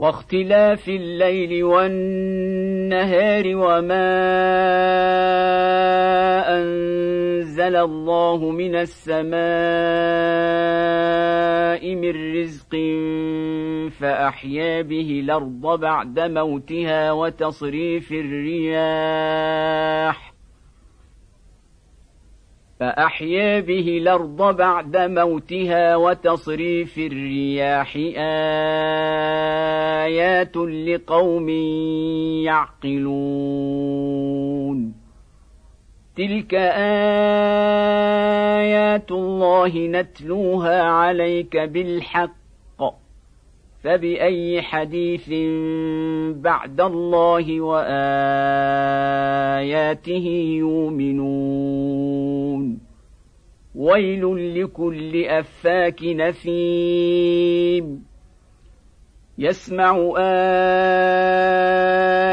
واختلاف الليل والنهار وما أنزل الله من السماء من رزق فأحيا به الأرض بعد موتها وتصريف الرياح فأحيا به الأرض بعد موتها وتصريف الرياح آيات لقوم يعقلون. تلك آيات الله نتلوها عليك بالحق. فبأي حديث بعد الله وآياته يؤمنون. ويل لكل أفاك نثيم يسمع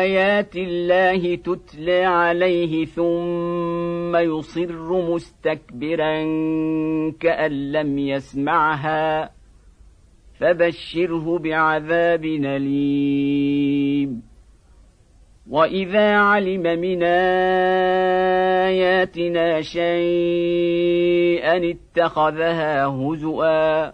آيات الله تتلى عليه ثم يصر مستكبرا كأن لم يسمعها فبشره بعذاب أليم. وإذا علم من آياتنا شيئا اتخذها هزؤا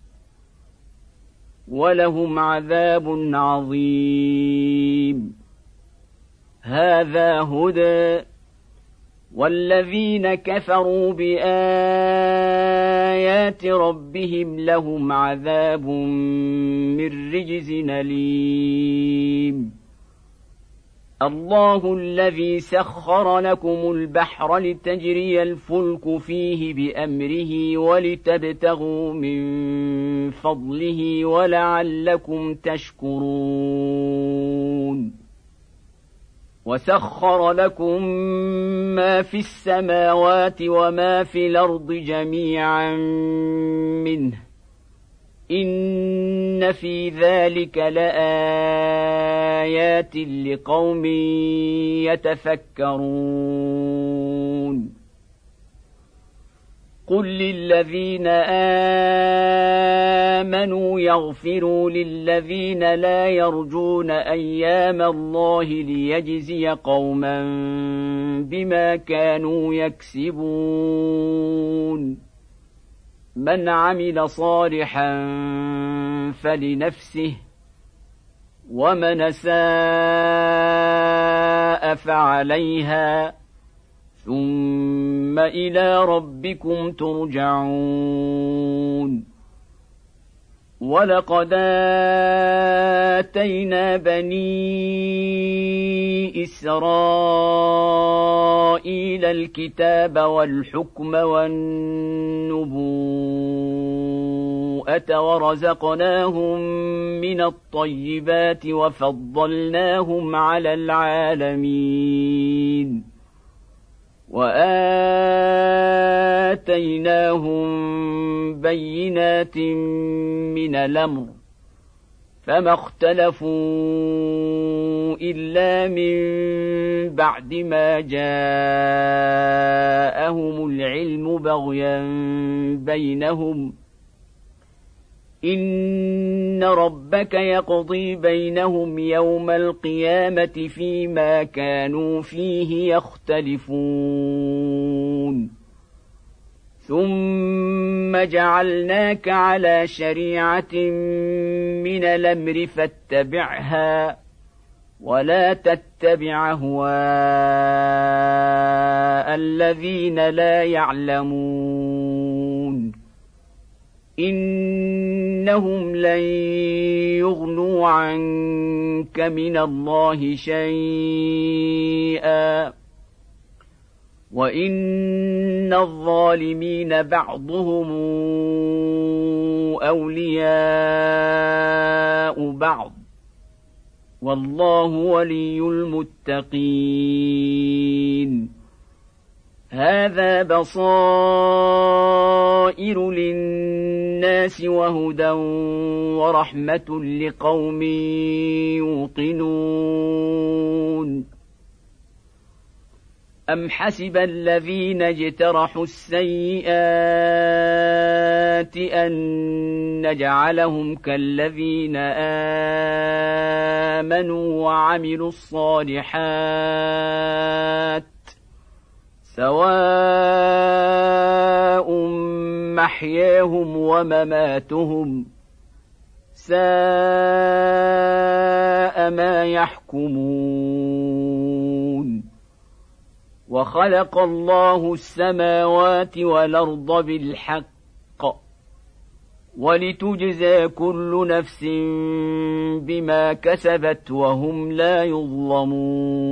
ولهم عذاب عظيم. هذا هدى. والذين كفروا بآيات ربهم لهم عذاب من رجز أليم. الله الذي سخر لكم البحر لتجري الفلك فيه بأمره ولتبتغوا من فضله ولعلكم تشكرون. وسخر لكم ما في السماوات وما في الأرض جميعا منه. ان في ذلك لايات لقوم يتفكرون قل للذين امنوا يغفروا للذين لا يرجون أيام الله ليجزي قوما بما كانوا يكسبون من عمل صالحا فلنفسه ومن ساء فعليها ثم إلى ربكم ترجعون. ولقد اتينا بني اسرائيل الكتاب والحكم والنبوءه ورزقناهم من الطيبات وفضلناهم على العالمين وآتيناهم بينات من الأمر فما اختلفوا إلا من بعد ما جاءهم العلم بغيا بينهم ان ربك يقضي بينهم يوم القيامه فيما كانوا فيه يختلفون ثم جعلناك على شريعه من الامر فاتبعها ولا تتبع هواء الذين لا يعلمون انهم لن يغنوا عنك من الله شيئا. وان الظالمين بعضهم اولياء بعض. والله ولي المتقين. هذا بصائر للناس وهدى ورحمة لقوم يوقنون. أم حسب الذين اجترحوا السيئات أن نجعلهم كالذين آمنوا وعملوا الصالحات سواء محياهم ومماتهم ساء ما يحكمون. وخلق الله السماوات والأرض بالحق ولتجزى كل نفس بما كسبت وهم لا يظلمون.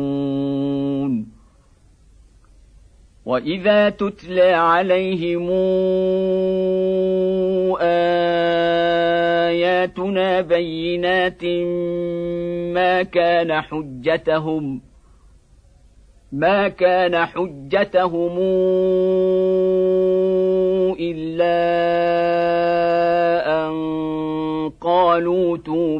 واذا تتلى عليهم اياتنا بينات ما كان حجتهم ما كان حجتهم الا ان قالوا تو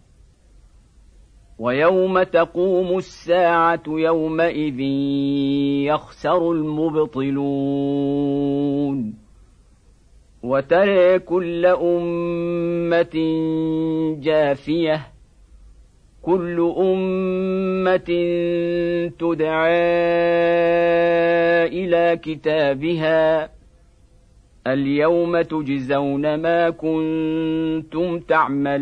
ويوم تقوم الساعة يومئذ يخسر المبطلون. وترى كل أمة جاثيه كل أمة تدعى إلى كتابها. اليوم تجزون ما كنتم تعملون.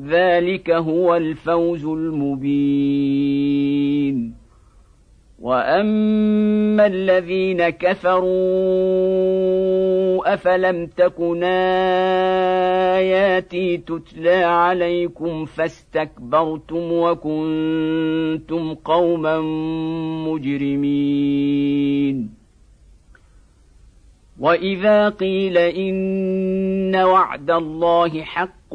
ذلك هو الفوز المبين. وأما الذين كفروا أفلم تكن اياتي تتلى عليكم فاستكبرتم وكنتم قوما مجرمين. وإذا قيل إن وعد الله حق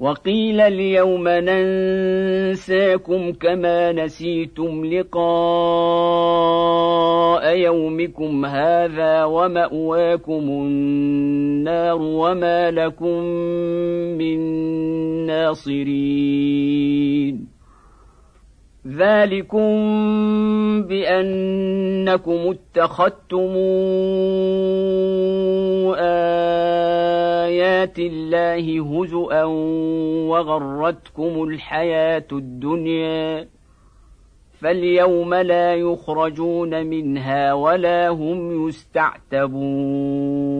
وقيل اليوم ننساكم كما نسيتم لقاء يومكم هذا ومأواكم النار وما لكم من ناصرين ذلكم بانكم اتخذتم ايات الله هزءا وغرتكم الحياة الدنيا فاليوم لا يخرجون منها ولا هم يستعتبون